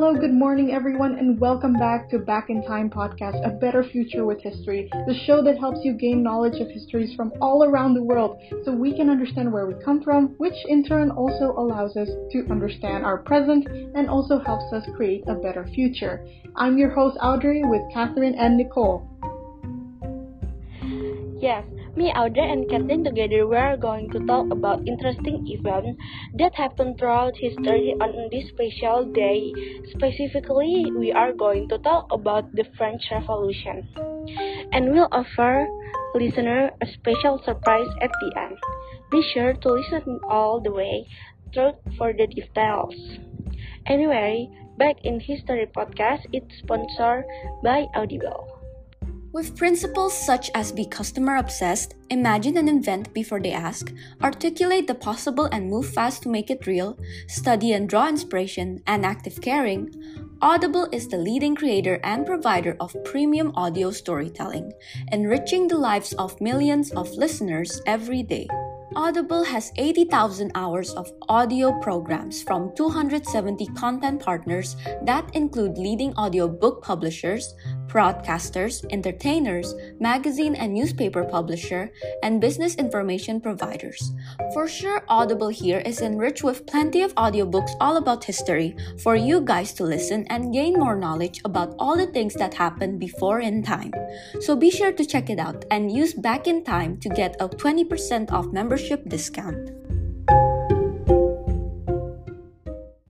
Hello, good morning, everyone, and welcome back to Back in Time podcast, A Better Future with History, the show that helps you gain knowledge of histories from all around the world so we can understand where we come from, which in turn also allows us to understand our present and also helps us create a better future. I'm your host, Audrey, with Catherine and Nicole. Yes, me, Audrey, and Kathleen together we are going to talk about interesting events that happened throughout history on this special day. Specifically, we are going to talk about the French Revolution. And we'll offer listener a special surprise at the end. Be sure to listen all the way through for the details. Anyway, back in History Podcast, it's sponsored by Audible. With principles such as be customer obsessed, imagine and invent before they ask, articulate the possible and move fast to make it real, study and draw inspiration, and active caring, Audible is the leading creator and provider of premium audio storytelling, enriching the lives of millions of listeners every day. Audible has 80,000 hours of audio programs from 270 content partners that include leading audiobook publishers, broadcasters, entertainers, magazine and newspaper publisher, and business information providers. For sure, Audible here is enriched with plenty of audiobooks all about history for you guys to listen and gain more knowledge about all the things that happened before in time. So be sure to check it out and use Back in Time to get a 20% off membership discount.